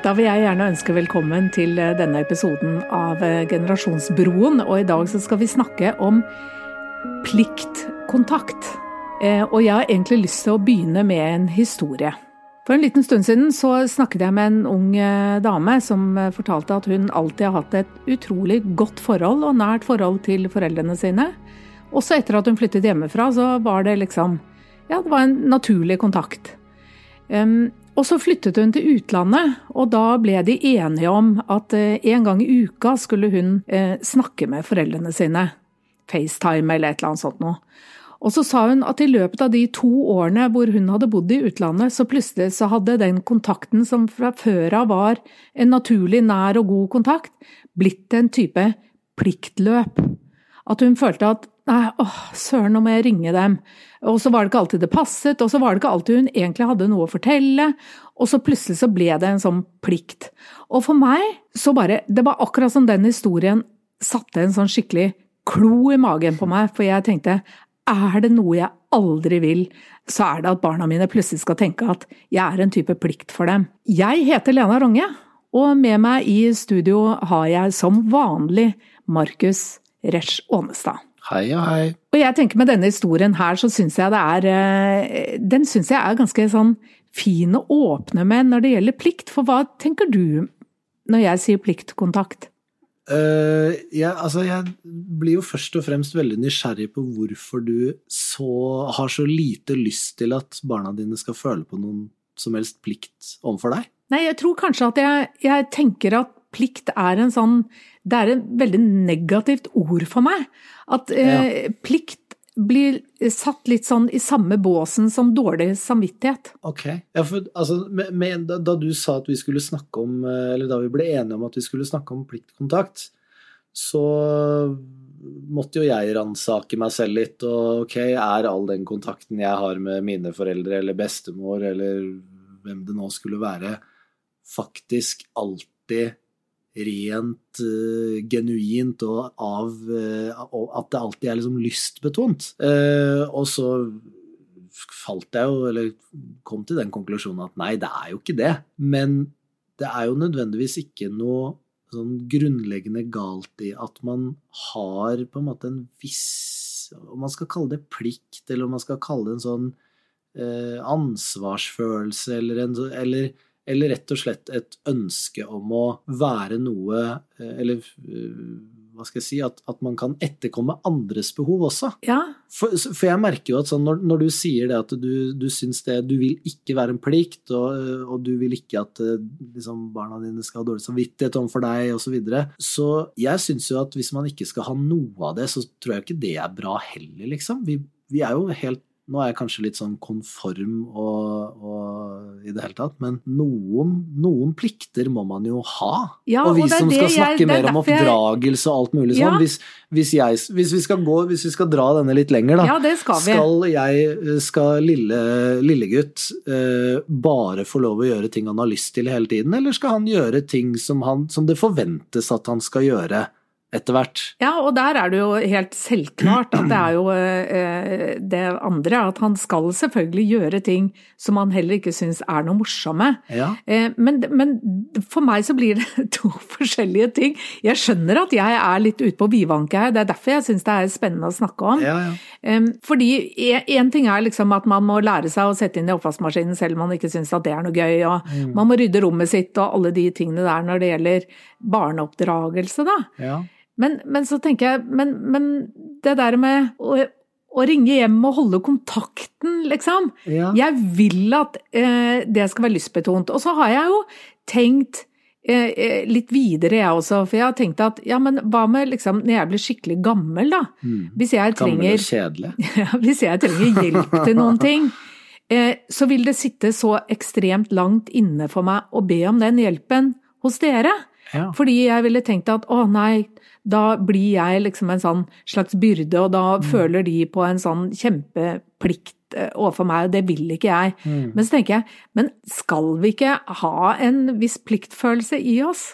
Da vil jeg gjerne ønske velkommen til eh, denne episoden av eh, Generasjonsbroen. Og i dag så skal vi snakke om pliktkontakt. Eh, og jeg har egentlig lyst til å begynne med en historie. For en liten stund siden så snakket jeg med en ung dame som fortalte at hun alltid har hatt et utrolig godt forhold og nært forhold til foreldrene sine. Også etter at hun flyttet hjemmefra, så var det liksom Ja, det var en naturlig kontakt. Um, og så flyttet hun til utlandet, og da ble de enige om at eh, en gang i uka skulle hun eh, snakke med foreldrene sine. FaceTime eller et eller annet sånt noe. Og så sa hun at i løpet av de to årene hvor hun hadde bodd i utlandet, så plutselig så hadde den kontakten som fra før av var en naturlig nær og god kontakt, blitt en type pliktløp. At hun følte at nei, åh, søren, nå må jeg ringe dem. Og så var det ikke alltid det passet, og så var det ikke alltid hun egentlig hadde noe å fortelle. Og så plutselig så ble det en sånn plikt. Og for meg så bare Det var akkurat som den historien satte en sånn skikkelig klo i magen på meg, for jeg tenkte er det noe jeg aldri vil, så er det at barna mine plutselig skal tenke at jeg er en type plikt for dem. Jeg heter Lena Ronge, og med meg i studio har jeg som vanlig Markus Resch Aanestad. Hei og hei. Og jeg tenker med denne historien her, så syns jeg det er eh, Den syns jeg er ganske sånn fin å åpne med når det gjelder plikt. For hva tenker du når jeg sier pliktkontakt? Uh, jeg, altså jeg blir jo først og fremst veldig nysgjerrig på hvorfor du så, har så lite lyst til at barna dine skal føle på noen som helst plikt overfor deg. Nei, jeg tror kanskje at jeg, jeg tenker at plikt er en sånn Det er et veldig negativt ord for meg. At eh, plikt blir satt litt sånn i samme båsen som dårlig samvittighet. Ok. Ja, for altså, med, med, da, da, du sa at vi skulle snakke om eh, Eller da vi ble enige om at vi skulle snakke om pliktkontakt, så måtte jo jeg ransake meg selv litt. Og ok, er all den kontakten jeg har med mine foreldre eller bestemor eller hvem det nå skulle være, faktisk alltid rent uh, genuint og av uh, At det alltid er liksom lystbetont. Uh, og så falt jeg jo, eller kom til den konklusjonen at nei, det er jo ikke det. Men det er jo nødvendigvis ikke noe sånn grunnleggende galt i at man har på en måte en viss Om man skal kalle det plikt, eller om man skal kalle det en sånn ansvarsfølelse, eller en eller eller rett og slett et ønske om å være noe eh, Eller eh, hva skal jeg si At, at man kan etterkomme andres behov også. Ja. For, for jeg merker jo at sånn, når, når, du sier det at du, du syns det Du vil ikke være en plikt, og, og du vil ikke at eh, liksom, barna dine skal ha dårlig samvittighet overfor deg, osv. Så, videre. så jeg syns jo at hvis man ikke skal ha noe av det, så tror jeg ikke det er bra heller, liksom. Vi, vi er jo helt nå er jeg kanskje litt sånn konform og, og i det hele tatt, men noen, noen, plikter må man jo ha. Ja, og vi og som skal jeg, snakke mer om oppdragelse og alt mulig ja. sånn, hvis, hvis, jeg, hvis, vi skal gå, hvis vi skal dra denne litt lenger, da, ja, det skal, vi. skal jeg, skal lille, lillegutt eh, bare få lov å gjøre ting han har lyst til hele tiden, eller skal han gjøre ting som, han, som det forventes at han skal gjøre? Etter hvert. Ja, og der er det jo helt selvklart at det er jo eh, det andre, at han skal selvfølgelig gjøre ting som han heller ikke syns er noe morsomme. Ja. Eh, men, men, for meg så blir det to forskjellige ting. Jeg skjønner at jeg er litt ute på bivanke her, det er derfor jeg syns det er spennende å snakke om. Ja, ja. Eh, fordi én ting er liksom at man må lære seg å sette inn i oppvaskmaskinen selv om man ikke syns at det er noe gøy, og mm. man må rydde rommet sitt og alle de tingene der når det gjelder barneoppdragelse, da. Ja. Men, men, så tenker jeg Men, men det der med å, å, ringe hjem og holde kontakten, liksom. Ja. Jeg vil at eh, det skal være lystbetont. Og så har jeg jo tenkt eh, eh, litt videre, jeg også. For jeg har tenkt at ja, men hva med liksom når jeg blir skikkelig gammel, da? Mm. Hvis jeg trenger Gammel og kjedelig. ja, Hvis jeg trenger hjelp til noen ting. Eh, så vil det sitte så ekstremt langt inne for meg å be om den hjelpen hos dere. Ja. Fordi jeg ville tenkt at å nei, da blir jeg liksom en sånn slags byrde, og da mm. føler de på en sånn kjempeplikt eh, overfor meg, og det vil ikke jeg. Mm. Men så tenker jeg, men skal vi ikke ha en viss pliktfølelse i oss?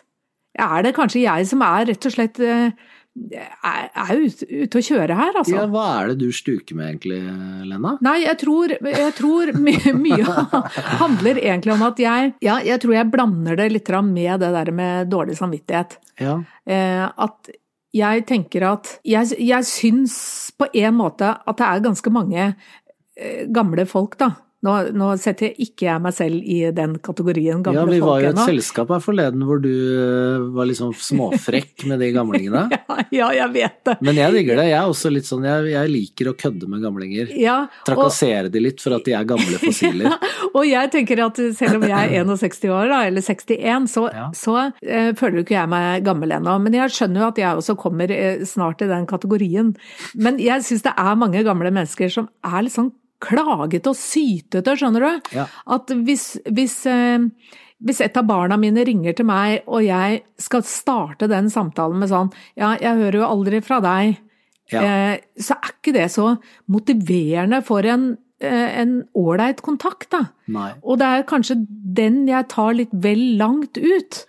er det kanskje jeg som er rett og slett eh, er, er ute, ute å kjøre her, altså. Ja, hva er det du stuker med egentlig, Lena? Nei, jeg tror, jeg tror mye, mye handler egentlig om at jeg Ja, jeg tror jeg blander det litt med det der med dårlig samvittighet. Ja. Eh, at jeg tenker at Jeg, jeg syns på en måte at det er ganske mange eh, gamle folk, da, nå, nå, setter ikke jeg meg selv i den kategorien gamle folk ennå. Ja, vi var jo et ennå. selskap her forleden hvor du eh, var liksom småfrekk med de gamlingene. ja, ja, jeg vet det. Men jeg digger det. Jeg er også litt sånn, jeg, jeg liker å kødde med gamlinger. Ja, Trakassere de litt for at de er gamle fossiler. ja, og jeg tenker at selv om jeg er 61 år, da, eller 61, så, ja. så uh, føler ikke jeg meg gammel ennå. Men jeg skjønner jo at jeg også kommer uh, snart i den kategorien. Men jeg syns det er mange gamle mennesker som er litt sånn klagete og sytete, skjønner du. Ja. At hvis, hvis, eh, hvis, et av barna mine ringer til meg, og jeg skal starte den samtalen med sånn Ja, jeg hører jo aldri fra deg. Ja. Eh, så er ikke det så motiverende for en eh, en ålreit kontakt, da. Nei. Og det er kanskje den jeg tar litt vel langt ut.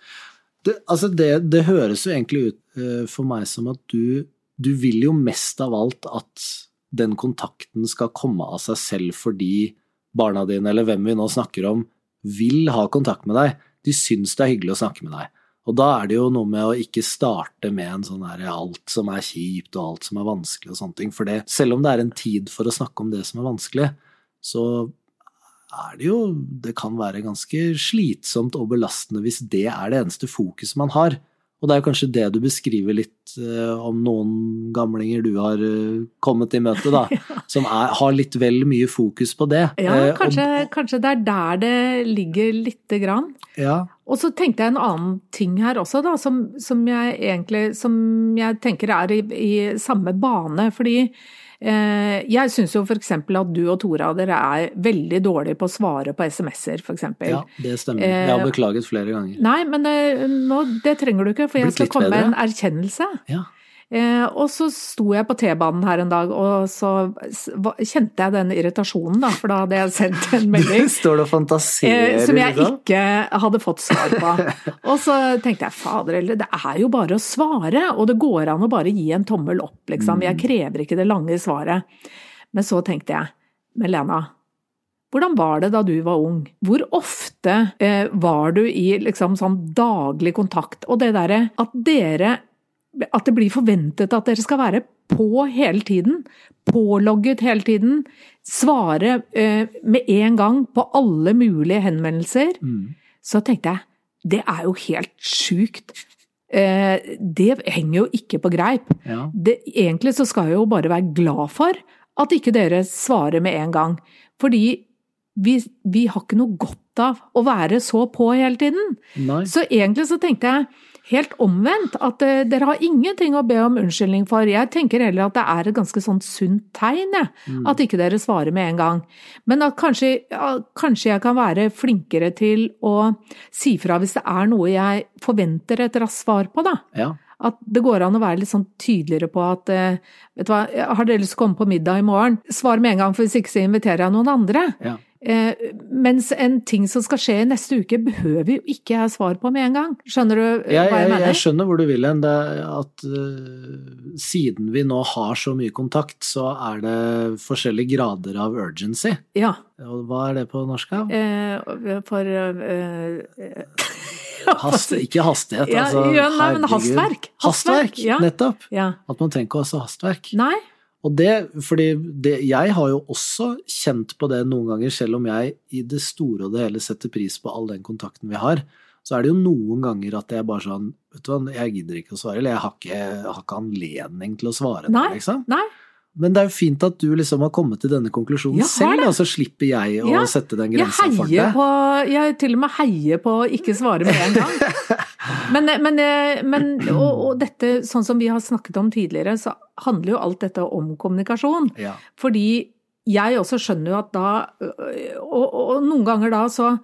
Det, altså det, det høres jo egentlig ut uh, for meg som at du, du vil jo mest av alt at den kontakten skal komme av seg selv fordi barna dine, eller hvem vi nå snakker om, vil ha kontakt med deg. De syns det er hyggelig å snakke med deg. Og da er det jo noe med å ikke starte med en sånn her alt som er kjipt og alt som er vanskelig og sånne ting. For det, selv om det er en tid for å snakke om det som er vanskelig, så er det jo Det kan være ganske slitsomt og belastende hvis det er det eneste fokuset man har. Og det er kanskje det du beskriver litt uh, om noen gamlinger du har uh, kommet i møte, da. ja. Som er, har litt vel mye fokus på det. Ja, uh, kanskje, og, kanskje, det er der det ligger lite grann. Ja. Og så tenkte jeg en annen ting her også, da, som, som jeg egentlig Som jeg tenker er i, i samme bane. Fordi Eh, jeg syns jo f.eks. at du og Tora dere er veldig dårlige på å svare på SMS-er, f.eks. Ja, det stemmer. Jeg har eh, beklaget flere ganger. Nei, men det, eh, nå, det trenger du ikke, for jeg skal komme med en erkjennelse. Ja. Eh, og så sto jeg på T-banen her en dag, og så kjente jeg den irritasjonen, da, for da hadde jeg sendt en melding Står det og fantaserer, eh, Som jeg liksom? ikke hadde fått svar på. og så tenkte jeg fader heller, det er jo bare å svare, og det går an å bare gi en tommel opp, liksom. Jeg mm. krever ikke det lange svaret. Men så tenkte jeg, men Lena, hvordan var det da du var ung? Hvor ofte eh, var du i liksom sånn daglig kontakt? Og det derre at dere at det blir forventet at dere skal være på hele tiden. Pålogget hele tiden. Svare eh, med en gang på alle mulige henvendelser. Mm. Så tenkte jeg det er jo helt sjukt. Eh, det henger jo ikke på greip. Ja. Det, egentlig så skal jeg jo bare være glad for at ikke dere svarer med en gang. Fordi vi, vi har ikke noe godt av å være så på hele tiden. Nei. Så egentlig så tenkte jeg helt omvendt. At uh, dere har ingenting å be om unnskyldning for. Jeg tenker heller at det er et ganske sånn sunt tegn, jeg. Mm. At ikke dere svarer med en gang. Men at kanskje, ja, kanskje, jeg kan være flinkere til å si fra hvis det er noe jeg forventer et raskt svar på, da. Ja. At det går an å være litt sånn tydeligere på at uh, vet du hva, har dere lyst til å komme på middag i morgen? Svar med en gang, for hvis ikke så inviterer jeg noen andre. Ja. Eh, mens en ting som skal skje i neste uke, behøver jo ikke jeg svar på med en gang. Skjønner du jeg, hva jeg, jeg mener? Jeg skjønner hvor du vil hen. At uh, siden vi nå har så mye kontakt, så er det forskjellige grader av urgency. Ja. Og hva er det på norsk? Av? Eh, for uh, Hast, ikke hastighet, altså. Ja, nei, men hastverk. Hastverk, hastverk ja. nettopp. At man trenger ikke også hastverk. Nei. Og det, fordi det, jeg har jo også kjent på det noen ganger, selv om jeg i det store og det hele setter pris på all den kontakten vi har, så er det jo noen ganger at jeg bare sånn Vet du hva, jeg gidder ikke å svare, eller jeg har ikke, jeg har ikke anledning til å svare. Nei, det, liksom. nei. Men det er jo fint at du liksom har kommet til denne konklusjonen selv, og så slipper jeg å ja, sette den grensa for deg. På, jeg til og med heier på å ikke svare med en gang. men, men, men og, og, dette, sånn som vi har snakket om tidligere, så handler jo alt dette om kommunikasjon. Ja. Fordi jeg også skjønner jo at da og, og, noen ganger da så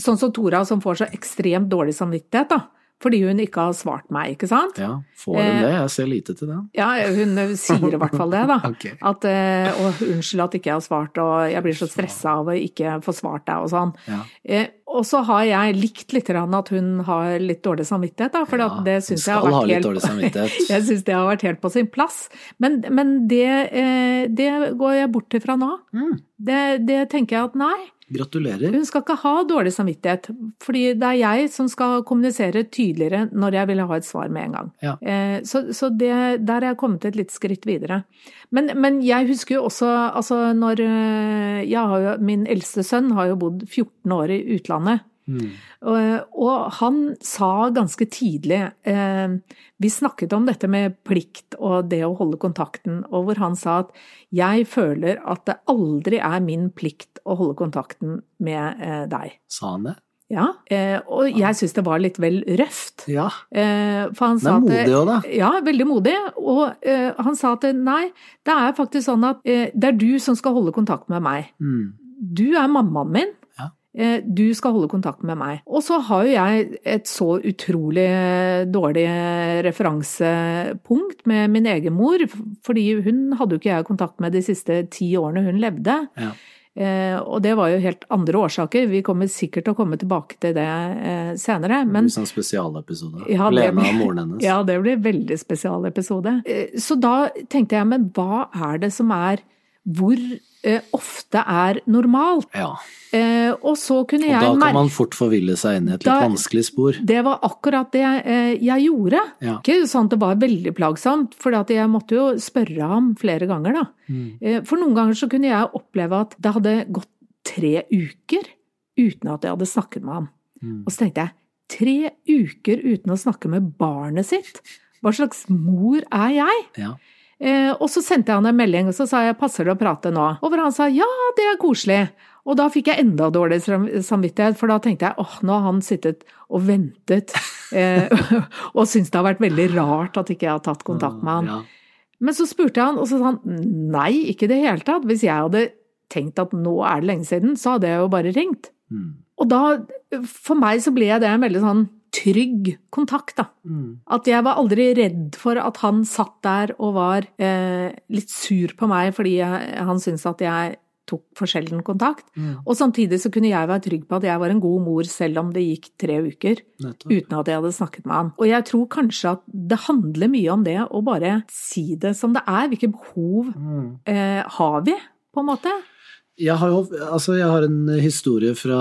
Sånn som Tora som får så ekstremt dårlig samvittighet, da fordi hun ikke har svart meg, ikke sant? Ja, får hun det? Jeg ser lite til det. Ja, hun sier i hvert fall det, da. okay. At eh, å, unnskyld at ikke jeg har svart, og jeg blir så stressa av å ikke få svart deg og sånn. Ja. Eh, og så har jeg likt litt at hun har litt dårlig samvittighet, da, for Ja, det syns jeg har skal ha litt helt dårlig samvittighet. Jeg syns det har vært helt på sin plass. Men, men det, eh, det går jeg bort til fra nå. Mm. Det, det tenker jeg at nei. Gratulerer. Hun skal ikke ha dårlig samvittighet, fordi det er jeg som skal kommunisere tydeligere når jeg vil ha et svar med en gang. Ja. Eh, Så, så det, der er jeg kommet et litt skritt videre. Men, men jeg husker jo også altså når eh, jeg har jo, Min eldste sønn har jo bodd 14 år i utlandet. Mm. Og, og han sa ganske tidlig eh, Vi snakket om dette med plikt og det å holde kontakten, og hvor han sa at jeg føler at det aldri er min plikt å holde kontakten med eh, deg. Sa han det? Ja, eh, og jeg syns det var litt vel røft. Ja. Eh, for han Det er modig òg, da. Ja, veldig modig. Og eh, han sa at nei, det er faktisk sånn at det er du som skal holde kontakt med meg. Mm. Du er mammaen min. Eh, Du skal holde kontakt med meg. Og så har jo jeg et så utrolig dårlig referansepunkt med min egen mor, fordi hun hadde jo ikke jeg kontakt med de siste ti årene hun levde. Ja. Eh, og det var jo helt andre årsaker. Vi kommer sikkert til å komme tilbake til det eh, senere. Men, blir sånn spesialepisode. Ja, det Lena og moren hennes. ja, det blir veldig spesialepisode. Eh, Så da tenkte jeg, men hva er det som er Hvor eh, ofte er normalt? Ja. Eh, og så kunne Og jeg da kan man fort forville seg inn i et litt Da- vanskelig spor. Det var akkurat det eh, jeg gjorde. Ja. Ikke sånn at det var veldig plagsomt, for jeg måtte jo spørre ham flere ganger, da. Mm. Eh, For noen ganger så kunne jeg oppleve at det hadde gått tre uker uten at jeg hadde snakket med ham. Mm. Og så tenkte jeg, tre uker uten å snakke med barnet sitt? Hva slags mor er jeg? Ja. Eh, og så sendte jeg han en melding, og så sa jeg 'passer det å prate nå?' Og hvor han sa 'ja, det er koselig'. Og da fikk jeg enda dårligere samvittighet, for da tenkte jeg åh, nå har han sittet og ventet, eh, og syntes det har vært veldig rart at ikke jeg har tatt kontakt med han. Ja. Men så spurte jeg han, og så sa han nei, ikke i det hele tatt. Hvis jeg hadde tenkt at nå er det lenge siden, så hadde jeg jo bare ringt. Mm. Og da, for meg så ble det en veldig sånn trygg kontakt, da. Mm. At jeg var aldri redd for at han satt der og var eh, litt sur på meg fordi jeg, han syntes at jeg tok for sjelden kontakt. Mm. Og samtidig så kunne jeg være trygg på at jeg var en god mor selv om det gikk tre uker Nettopp. uten at jeg hadde snakket med han. Og jeg tror kanskje at det handler mye om det å bare si det som det er. Hvilke behov Mm. eh, har vi, på en måte? Jeg har jo altså jeg har en historie fra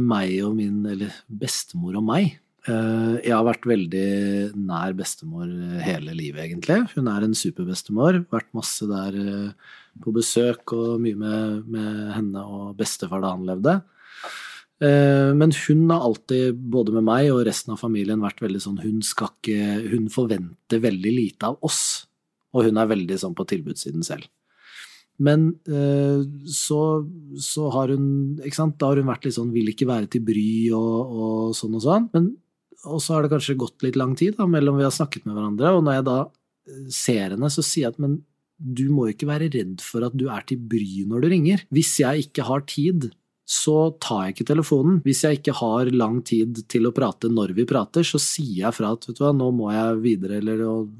meg og min, eller bestemor og meg. Eh, Jeg har vært veldig nær bestemor hele livet, egentlig. Hun er en superbestemor. Vært masse der eh, på besøk og mye med, med henne og bestefar da han levde. Eh, Men hun har alltid, både med meg og resten av familien, vært veldig sånn Hun skal ikke Hun forventer veldig lite av oss. Og hun er veldig sånn på tilbudssiden selv. Men så, så har hun ikke sant, Da har hun vært litt sånn vil ikke være til bry og, og sånn og sånn. Men, og så har det kanskje gått litt lang tid da, mellom vi har snakket med hverandre. Og når jeg da eh, ser henne, så sier jeg at men du må jo ikke være redd for at du er til bry når du ringer. Hvis jeg ikke har tid, så tar jeg ikke telefonen. Hvis jeg ikke har lang tid til å prate når vi prater, så sier jeg fra at vet du hva, nå må jeg videre, eller og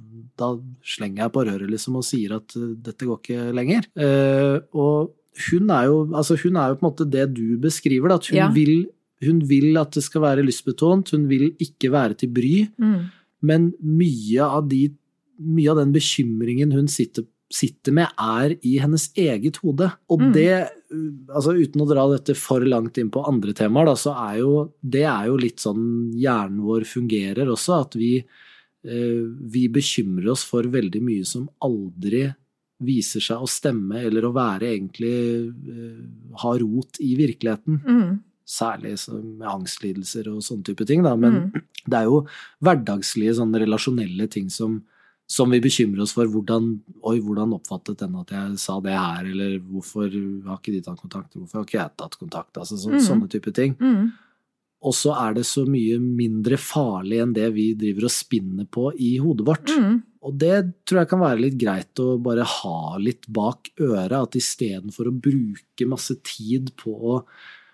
da slenger jeg på røret liksom og sier at uh, dette går ikke lenger. Uh, og hun er jo altså hun er jo på en måte det du beskriver, da, at hun, Ja. vil, hun vil at det skal være lystbetont, hun vil ikke være til bry, Mm. men mye av, de, mye av den bekymringen hun sitter, sitter med, er i hennes eget hode. Og Mm. det, altså uten å dra dette for langt inn på andre temaer, da, så er jo det er jo litt sånn hjernen vår fungerer også, at vi eh, vi bekymrer oss for veldig mye som aldri viser seg å stemme eller å være egentlig eh, ha rot i virkeligheten. Mm. Særlig med angstlidelser og sånne type ting, da. Men Mm. det er jo hverdagslige, sånne relasjonelle ting som, som vi bekymrer oss for. Hvordan, oi, hvordan oppfattet den at jeg sa det her, eller hvorfor har ikke de tatt kontakt, hvorfor har ikke jeg tatt kontakt? Altså så, Mm. sånne type ting. Mm. Og så er det så mye mindre farlig enn det vi driver og spinner på i hodet vårt. Mm. Og det tror jeg kan være litt greit å bare ha litt bak øret, at istedenfor å bruke masse tid på å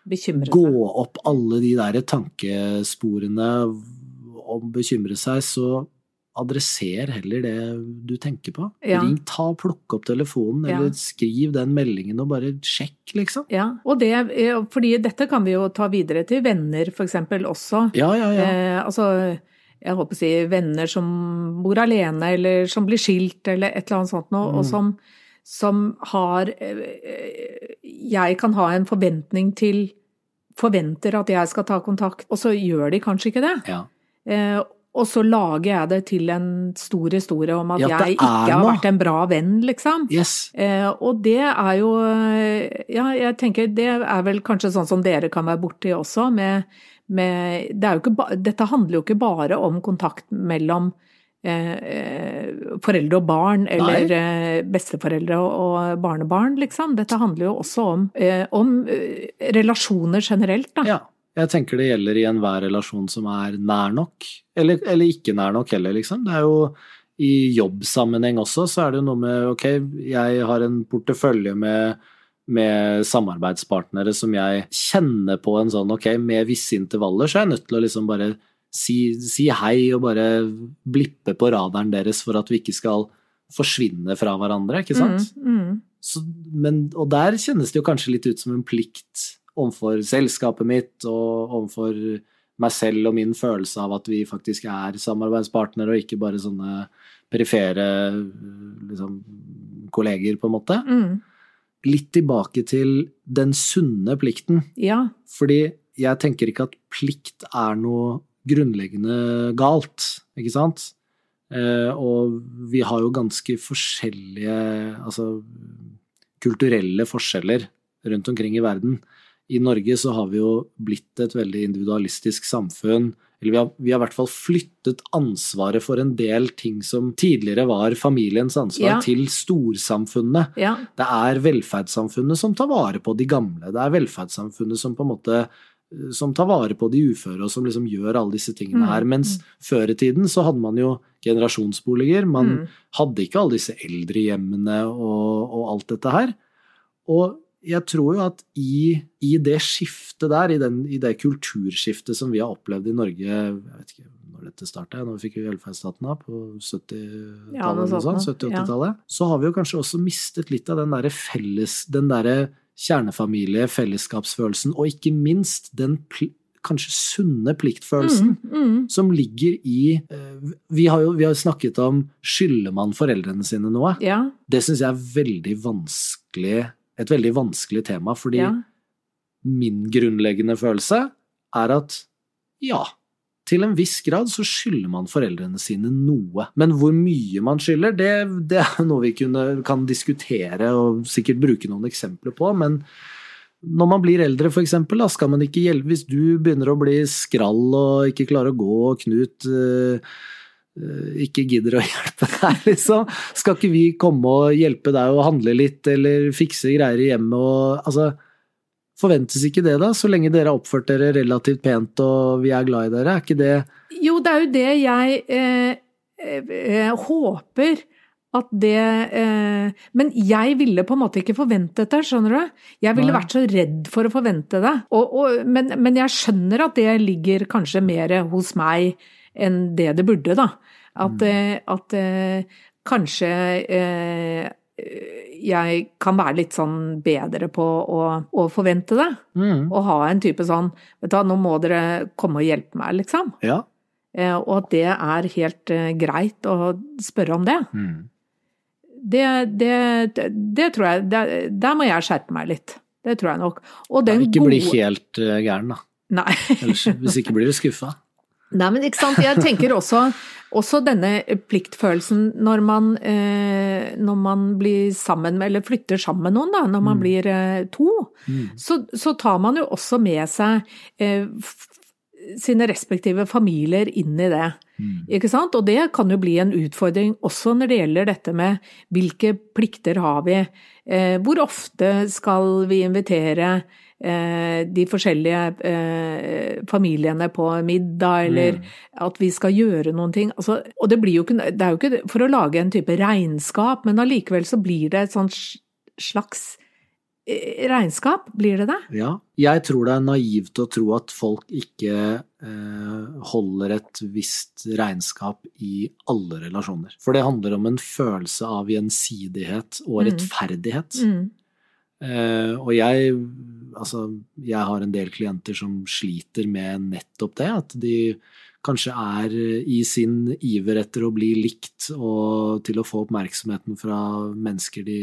Bekymre gå seg. opp alle de der tankesporene å bekymre seg, så adresser heller det du tenker på. Ja. Ring, ta, plukk opp telefonen, Ja. eller skriv den meldingen og bare sjekk, liksom. Ja, og det, eh, fordi dette kan vi jo ta videre til venner for eksempel også. Ja, ja, ja. Eh, altså, jeg håper å si venner som bor alene, eller som blir skilt, eller et eller annet sånt noe, Mm. og som, som har eh, Jeg kan ha en forventning til Forventer at jeg skal ta kontakt, og så gjør de kanskje ikke det. ja. Eh, og så lager jeg det til en stor historie om at Ja, jeg ikke har vært en bra venn, liksom. Yes. Eh, og det er jo eh, Ja, jeg tenker det er vel kanskje sånn som dere kan være borti også, med, med det er jo ikke Dette handler jo ikke bare om kontakt mellom eh, eh, foreldre og barn, eller eh, besteforeldre og, barnebarn, liksom. Dette handler jo også om, eh, om eh, relasjoner generelt, da. Ja. Jeg tenker det gjelder i enhver relasjon som er nær nok, eller, eller ikke nær nok heller, liksom. Det er jo i jobbsammenheng også, så er det jo noe med ok, jeg har en portefølje med, med samarbeidspartnere som jeg kjenner på en sånn ok, med visse intervaller, så er jeg nødt til å liksom bare si, si hei og bare blippe på radaren deres for at vi ikke skal forsvinne fra hverandre, ikke sant? Mm, mm. Så, men, og der kjennes det jo kanskje litt ut som en plikt overfor selskapet mitt og overfor meg selv og min følelse av at vi faktisk er samarbeidspartnere og ikke bare sånne perifere liksom, kolleger, på en måte. Mm. Litt tilbake til den sunne plikten. Ja. Fordi jeg tenker ikke at plikt er noe grunnleggende galt, ikke sant? Eh, og vi har jo ganske forskjellige altså kulturelle forskjeller rundt omkring i verden. I Norge så har vi jo blitt et veldig individualistisk samfunn. Eller vi har, vi har i hvert fall flyttet ansvaret for en del ting som tidligere var familiens ansvar, Ja. til storsamfunnet. Ja. Det er velferdssamfunnet som tar vare på de gamle. Det er velferdssamfunnet som på en måte som tar vare på de uføre, og som liksom gjør alle disse tingene Mm, her. Mens før i tiden så hadde man jo generasjonsboliger. Man Mm. hadde ikke alle disse eldrehjemmene og, og alt dette her. Og jeg tror jo at i, i det skiftet der, i, den, i det kulturskiftet som vi har opplevd i Norge Jeg vet ikke når dette starta, når vi fikk velferdsstaten av, på 70-tallet, Ja, noe eller noe sånt sånt. Ja. 70-80-tallet, så har vi jo kanskje også mistet litt av den derre felles Den derre kjernefamilie, fellesskapsfølelsen, og ikke minst den kanskje sunne pliktfølelsen Mm, mm. som ligger i eh, Vi har jo vi har snakket om skylder man foreldrene sine noe? Ja. Det syns jeg er veldig vanskelig, et veldig vanskelig tema, fordi Ja. min grunnleggende følelse er at ja, til en viss grad så skylder man foreldrene sine noe. Men hvor mye man skylder, det, det er noe vi kunne, kan diskutere og sikkert bruke noen eksempler på. men når man blir eldre, da skal man ikke hjelpe hvis du begynner å bli skrall og ikke klarer å gå, og Knut eh, ikke gidder å hjelpe deg, liksom. Skal ikke vi komme og hjelpe deg å handle litt, eller fikse greier i hjemmet og Altså, forventes ikke det, da? Så lenge dere har oppført dere relativt pent og vi er glad i dere, er ikke det Jo, det er jo det jeg eh, eh, håper at det eh, Men jeg ville på en måte ikke forventet det, skjønner du? Jeg ville Nei. vært så redd for å forvente det. Og, og, men, men jeg skjønner at det ligger kanskje mer hos meg enn det det burde, da. At, Mm. eh, at eh, kanskje eh, jeg kan være litt sånn bedre på å, å forvente det. mm. Og ha en type sånn Vet du hva, nå må dere komme og hjelpe meg, liksom. Ja. Eh, Og at det er helt eh, greit å spørre om det. Mm. Det, det, det, tror jeg det, Der må jeg skjerpe meg litt. Det tror jeg nok. Og den Ikke gode bli helt eh, gæren, da. Nei. Ellers, hvis ikke blir du skuffa. Nei, men ikke sant. Jeg tenker også, også denne pliktfølelsen når man, eh, når man blir sammen med, eller flytter sammen med noen, da, når man Mm. blir eh, to, Mm. så, så tar man jo også med seg eh, sine respektive familier inn i det. Mm. Ikke sant? Og det kan jo bli en utfordring også når det gjelder dette med hvilke plikter har vi, eh, hvor ofte skal vi invitere eh, de forskjellige eh, familiene på middag, eller Mm. at vi skal gjøre noen ting. Altså, og det blir jo ikke, det er jo ikke for å lage en type regnskap, men allikevel så blir det et sånt slags regnskap, blir det det? Ja. Jeg tror det er naivt å tro at folk ikke eh, holder et visst regnskap i alle relasjoner. For det handler om en følelse av gjensidighet og Mm. rettferdighet. Mm. Eh, og jeg, altså, jeg har en del klienter som sliter med nettopp det, at de kanskje er i sin iver etter å bli likt og til å få oppmerksomheten fra mennesker de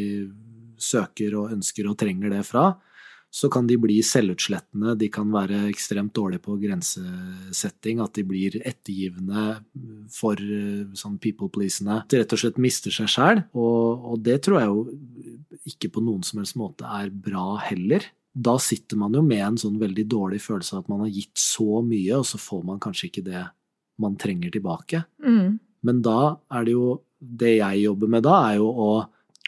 søker og ønsker og trenger det fra, så kan de bli selvutslettende, de kan være ekstremt dårlige på grensesetting, at de blir ettergivende for eh, sånn people-pleasende. De rett og slett mister seg sjæl, og, og det tror jeg jo ikke på noen som helst måte er bra heller. Da sitter man jo med en sånn veldig dårlig følelse av at man har gitt så mye, og så får man kanskje ikke det man trenger tilbake. Mm. Men da er det jo Det jeg jobber med da, er jo å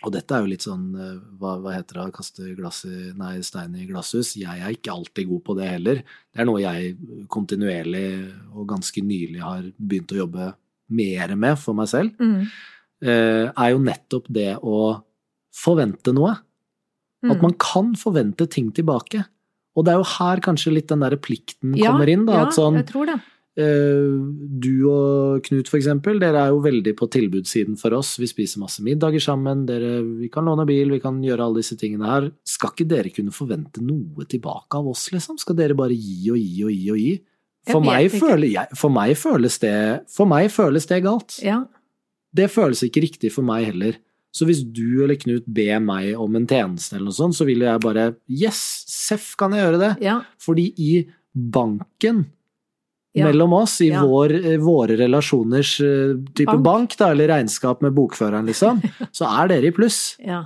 Og dette er jo litt sånn eh, Hva, hva heter det? Kaste glass i, nei, stein i glasshus. Jeg er ikke alltid god på det heller. Det er noe jeg kontinuerlig og ganske nylig har begynt å jobbe mer med for meg selv. Mm. Eh, er jo nettopp det å forvente noe. At Mm. man kan forvente ting tilbake. Og det er jo her kanskje litt den derre plikten ja, kommer inn. da, ja, at sånn, jeg tror det. Eh, Du og Knut, eksempel, dere er jo veldig på tilbudssiden for oss. Vi spiser masse middager sammen, dere, vi kan låne bil, vi kan gjøre alle disse tingene her. Skal ikke dere kunne forvente noe tilbake av oss, liksom? Skal dere bare gi og gi og gi og gi? For, meg, føler jeg, for, meg føles det, for meg føles det galt. Ja. Det føles ikke riktig for meg heller. Så hvis du eller Knut ber meg om en tjeneste eller noe sånt, så vil jeg bare Yes, seff kan jeg gjøre det. ja. Fordi i banken Ja. mellom oss, i Ja. vår, eh, våre relasjoners eh, type Bank. bank, da, eller regnskap med bokføreren, liksom, så er dere i pluss. ja.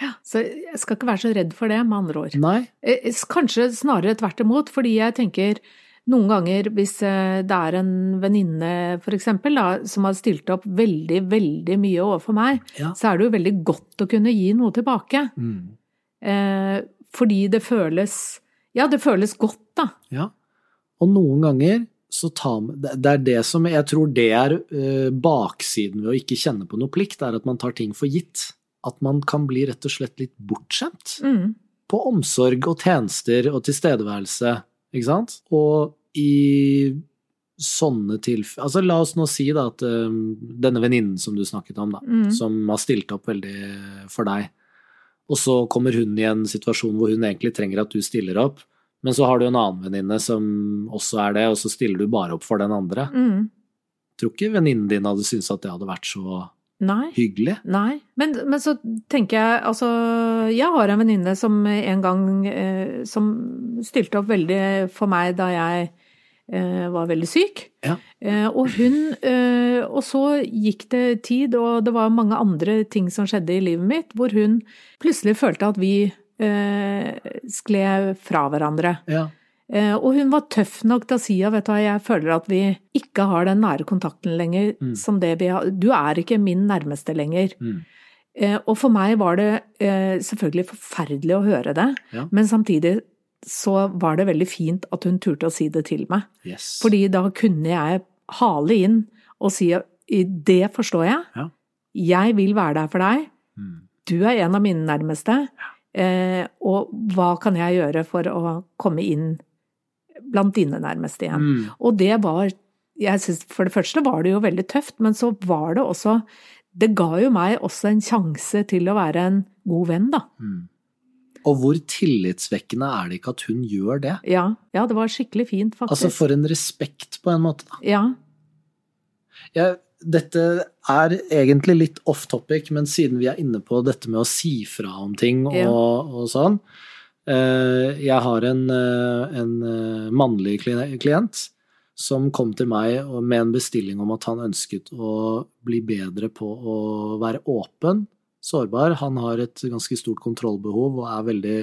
Ja, Så jeg skal ikke være så redd for det, med andre ord. Nei? Eh, Kanskje snarere tvert imot, fordi jeg tenker noen ganger hvis det er en venninne eksempel som har stilt opp veldig, veldig mye overfor meg, Ja. så er det jo veldig godt å kunne gi noe tilbake. Mm. Eh, fordi det føles Ja, det føles godt, da. ja. Og noen ganger så ta med det- er det som Jeg tror det er eh, baksiden ved å ikke kjenne på noe plikt, er at man tar ting for gitt. At man kan bli rett og slett litt bortskjemt. Mm. på omsorg og tjenester og tilstedeværelse, ikke sant? Og i sånne tilfeller Altså la oss nå si da at øhm, denne venninnen som du snakket om, da, Mm. som har stilt opp veldig for deg, og så kommer hun i en situasjon hvor hun egentlig trenger at du stiller opp, men så har du en annen venninne som også er det, og så stiller du bare opp for den andre. Mm. Tror ikke venninnen din hadde syntes at det hadde vært så Nei. hyggelig. Nei, men, men så tenker jeg altså Jeg har en venninne som en gang eh, som stilte opp veldig for meg da jeg eh, var veldig syk. Ja. Eh, og hun eh, Og så gikk det tid, og det var mange andre ting som skjedde i livet mitt, hvor hun plutselig følte at vi skled fra hverandre. Ja. Eh, og hun var tøff nok til å si at jeg føler at vi ikke har den nære kontakten lenger Mm. som det vi har. Du er ikke min nærmeste lenger. Mm. Eh, og for meg var det eh, selvfølgelig forferdelig å høre det, Ja. men samtidig så var det veldig fint at hun turte å si det til meg. Yes. Fordi da kunne jeg hale inn og si "I det forstår jeg. Ja. Jeg vil være der for deg. Mm. Du er en av mine nærmeste. Eh, og hva kan jeg gjøre for å komme inn blant dine nærmeste igjen? Mm. Og det var jeg synes, For det første var det jo veldig tøft, men så var det også Det ga jo meg også en sjanse til å være en god venn, da. Mm. Og hvor tillitsvekkende er det ikke at hun gjør det? Ja, ja det var skikkelig fint, faktisk. Altså for en respekt, på en måte. Da. Ja. Jeg, dette er egentlig litt off topic, men siden vi er inne på dette med å si fra om ting og, Ja. og sånn eh, Jeg har en, eh, en eh, mannlig klient som kom til meg med en bestilling om at han ønsket å bli bedre på å være åpen, sårbar. Han har et ganske stort kontrollbehov og er veldig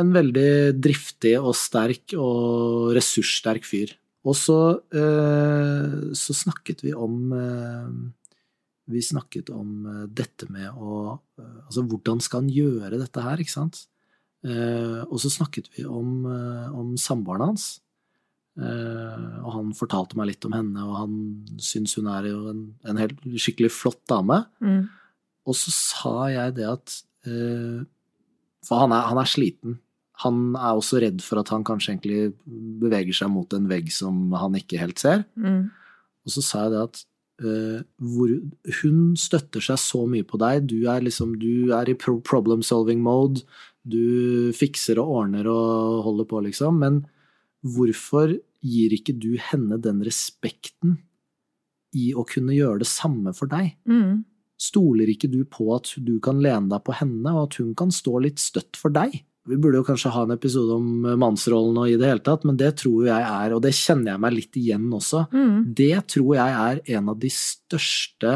en veldig driftig og sterk og ressurssterk fyr. Og så, eh, så snakket vi om eh, Vi snakket om eh, dette med å Altså, hvordan skal han gjøre dette her, ikke sant? Eh, og så snakket vi om, om samboeren hans. Eh, og han fortalte meg litt om henne, og han syns hun er jo en, en helt skikkelig flott dame. Mm. Og så sa jeg det at eh, For han er, han er sliten. Han er også redd for at han kanskje egentlig beveger seg mot en vegg som han ikke helt ser. Mm. Og så sa jeg det at uh, hvor, hun støtter seg så mye på deg. Du er liksom du er i problem solving mode. Du fikser og ordner og holder på, liksom. Men hvorfor gir ikke du henne den respekten i å kunne gjøre det samme for deg? Mm. Stoler ikke du på at du kan lene deg på henne, og at hun kan stå litt støtt for deg? Vi burde jo kanskje ha en episode om mannsrollen og i det hele tatt, men det tror jeg er, og det kjenner jeg meg litt igjen også, Mm. det tror jeg er en av de største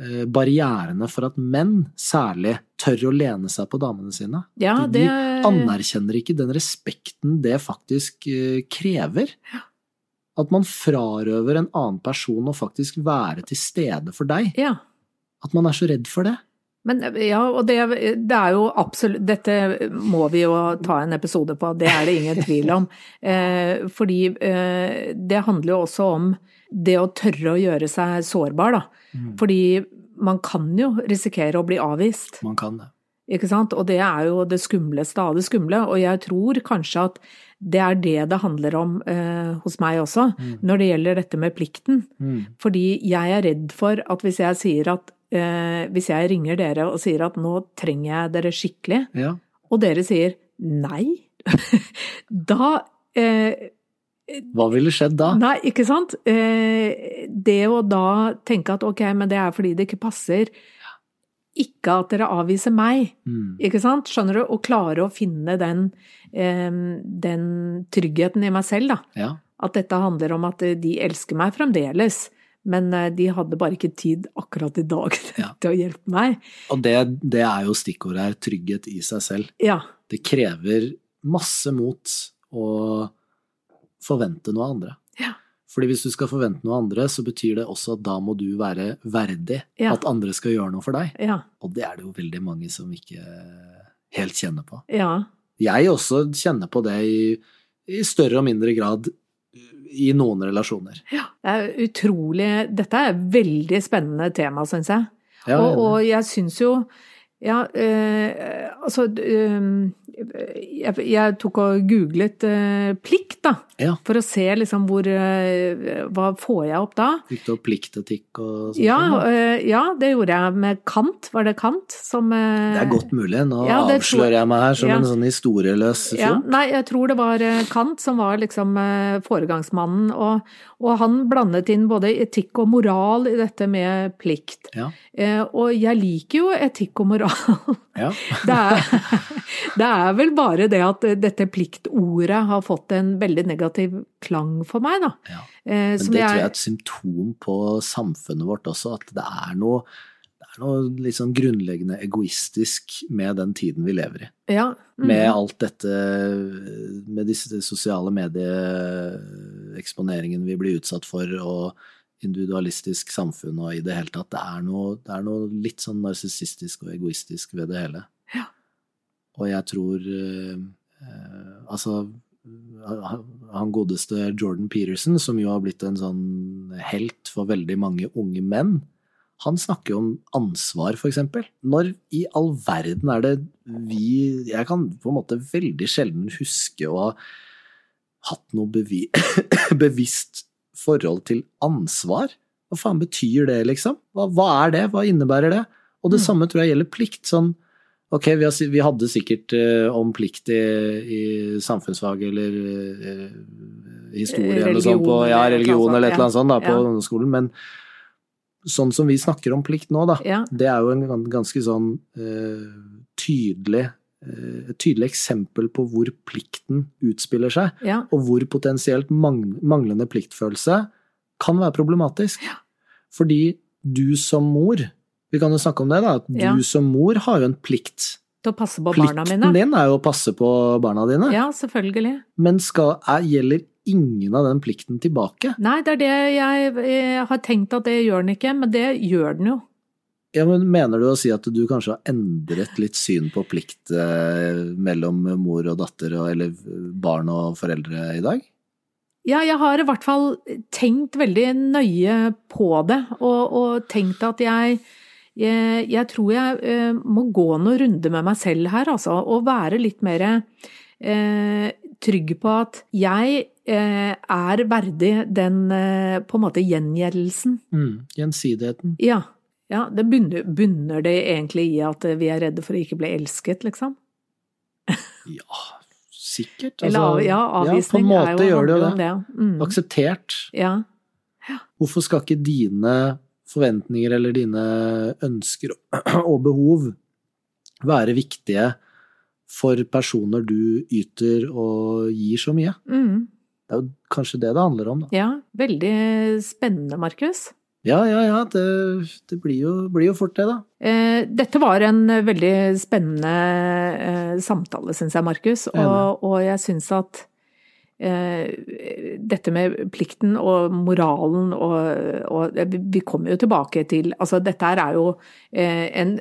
eh, barrierene for at menn særlig tør å lene seg på damene sine. Ja, De anerkjenner ikke den respekten det faktisk eh, krever. At man frarøver en annen person å faktisk være til stede for deg. Ja. At man er så redd for det. Men ja, og det, det er jo absolutt Dette må vi jo ta en episode på, det er det ingen tvil om. Eh, fordi eh, det handler jo også om det å tørre å gjøre seg sårbar, da. Fordi man kan jo risikere å bli avvist. Man kan det. Ikke sant? Og det er jo det skumleste av det skumle. Og jeg tror kanskje at det er det det handler om eh, hos meg også, når det gjelder dette med plikten. Mm. Fordi jeg er redd for at hvis jeg sier at eh, Hvis jeg ringer dere og sier at nå trenger jeg dere skikkelig, Ja. og dere sier nei, da eh, Hva ville skjedd da? Nei, ikke sant? Eh, det å da tenke at ok, men det er fordi det ikke passer, ikke at dere avviser meg. Mm. Ikke sant? Skjønner du? Å klare å finne den, eh, den tryggheten i meg selv, da. Ja. At dette handler om at de elsker meg fremdeles, men eh, de hadde bare ikke tid akkurat i dag Ja. til å hjelpe meg. Og det, det er jo stikkordet her, trygghet i seg selv. Ja. Det krever masse mot å forvente noe av andre. Ja. Fordi hvis du skal forvente noe av andre, så betyr det også at da må du være verdig Ja. at andre skal gjøre noe for deg. Ja. Og det er det jo veldig mange som ikke helt kjenner på. Ja. Jeg også kjenner på det i, i større og mindre grad i noen relasjoner. Ja, Det er utrolig Dette er et veldig spennende tema, syns jeg. Ja, og, og jeg syns jo Ja, eh, altså eh, jeg, jeg tok og googlet eh, plikt, da. Ja. For å se liksom hvor eh, Hva får jeg opp da? Fikk du opp pliktetikk og sånt? Ja, eh, ja, det gjorde jeg med Kant. Var det Kant som eh, det er godt mulig. Nå ja, avslører jeg meg her som en sånn historieløs Ja, nei, jeg tror det var eh, Kant som var liksom eh, foregangsmannen, og, og han blandet inn både etikk og moral i dette med plikt. Eh, og jeg liker jo etikk og moral. Ja. Det er, det er vel bare det at eh, dette pliktordet har fått en veldig negativ klang for meg, da. Ja. Eh, Men som det tror jeg er et symptom på samfunnet vårt også, at det er noe, det er noe litt sånn grunnleggende egoistisk med den tiden vi lever i. Ja. mm, Med alt dette, med disse sosiale medieeksponeringen vi blir utsatt for, og individualistisk samfunn og i det hele tatt. Det er noe, det er noe litt sånn narsissistisk og egoistisk ved det hele. Ja. Og jeg tror eh, eh, Altså, han godeste Jordan Peterson, som jo har blitt en sånn helt for veldig mange unge menn, han snakker jo om ansvar, eksempel. Når i all verden er det vi Jeg kan på en måte veldig sjelden huske å ha hatt noe bevi bevisst forhold til ansvar. Hva faen betyr det, liksom? Hva, hva er det? Hva innebærer det? Og det Mm. samme tror jeg gjelder plikt. Sånn, ok, vi, har, vi hadde sikkert uh, om plikt i, i samfunnsfag eller uh, historie eller noe sånt på Religion ja, eller eller religion eller et eller annet sånt da, på Ja. ungdomsskolen, men sånn som vi snakker om plikt nå, da, Ja. det er jo en ganske sånn uh, tydelig et tydelig eksempel på hvor plikten utspiller seg, ja. og hvor potensielt manglende pliktfølelse kan være problematisk. Fordi du som mor, vi kan jo snakke om det, da, at du Ja. som mor har jo en plikt. Til å passe på barna mine. Plikten din er jo å passe på barna dine, Ja, selvfølgelig. men skal, er, gjelder ingen av den plikten tilbake? Nei, det er det jeg, jeg har tenkt at det gjør den ikke, men det gjør den jo. Ja, men Mener du å si at du kanskje har endret litt syn på plikt eh, mellom mor og datter, eller barn og foreldre i dag? Ja, jeg har i hvert fall tenkt veldig nøye på det, og, og tenkt at jeg, jeg, jeg tror jeg eh, må gå noen runder med meg selv her, altså. Og være litt mer eh, trygg på at jeg eh, er verdig den eh, på en måte gjengjeldelsen. Mm. Gjensidigheten. Ja. ja det bunner, bunner det egentlig i at vi er redde for å ikke bli elsket, liksom? Ja, sikkert. Eller av- ja, avvisning på en måte gjør det jo det. det. Mm. Akseptert. Ja. Hvorfor skal ikke dine forventninger eller dine ønsker og behov være viktige for personer du yter og gir så mye? Mm. Det er jo kanskje det det handler om, da. ja. Veldig spennende, Markus. Ja, ja, ja, det, det blir, jo, blir jo fort det, da. Eh, dette var en veldig spennende eh, samtale, syns jeg, Markus. Og, og jeg syns at dette med plikten og moralen og, og Vi kommer jo tilbake til Altså, dette er jo eh, en,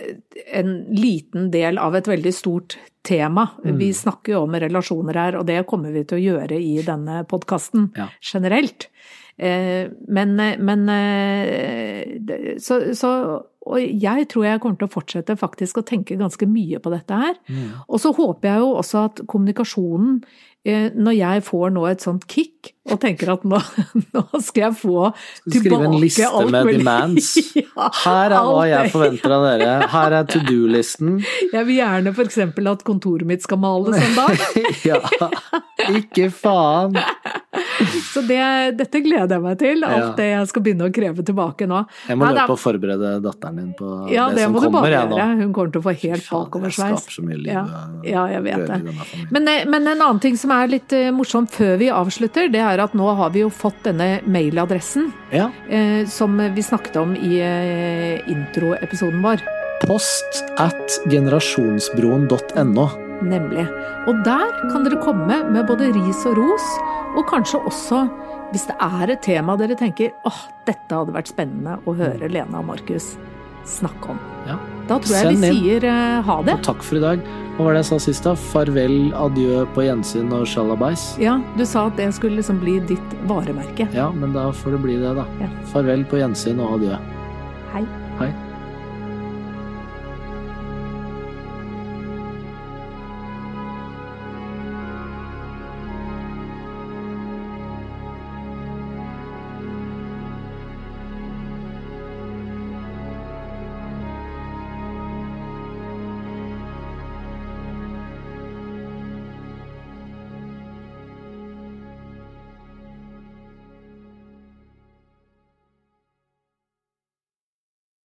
en liten del av et veldig stort tema. Mm. Vi snakker jo om relasjoner her, og det kommer vi til å gjøre i denne podkasten Ja. generelt. Eh, Men, men eh, så, så Og jeg tror jeg kommer til å fortsette faktisk å tenke ganske mye på dette her. Og så håper jeg jo også at kommunikasjonen, eh, når jeg får nå et sånt kick, og tenker at nå, nå skal jeg få Skal mulig. skrive en tilbake liste alt med demands? ja, Her er hva jeg forventer av dere. Her er to do-listen. Jeg vil gjerne f.eks. at kontoret mitt skal males en dag. Ja, ikke faen. Så det, dette gleder jeg meg til. Alt Ja. det jeg skal begynne å kreve tilbake nå. Jeg må Nei, løpe og forberede datteren din på Ja, det, det som kommer. jeg, nå. Hun kommer til å få helt bakoversveis. Skaper så mye liv Ja. Ja, jeg vet det. Men, eh, men en annen ting som er litt eh, morsomt før vi avslutter, det er at nå har vi jo fått denne mailadressen ja, eh, som vi snakket om i eh, introepisoden vår. post at generasjonsbroen.no. Nemlig. Og der kan dere komme med både ris og ros, og kanskje også hvis det er et tema dere tenker åh, dette hadde vært spennende å høre Lena og Markus snakke om. Ja. Da tror jeg Send vi inn. sier uh, ha det. Og takk for i dag. Hva var det jeg sa sist, da? Farvel, adjø, på gjensyn og sjalabais. Ja, du sa at det skulle liksom bli ditt varemerke. Ja, men da får det bli det, da. Ja. Farvel på gjensyn og adjø. Hei. Hei.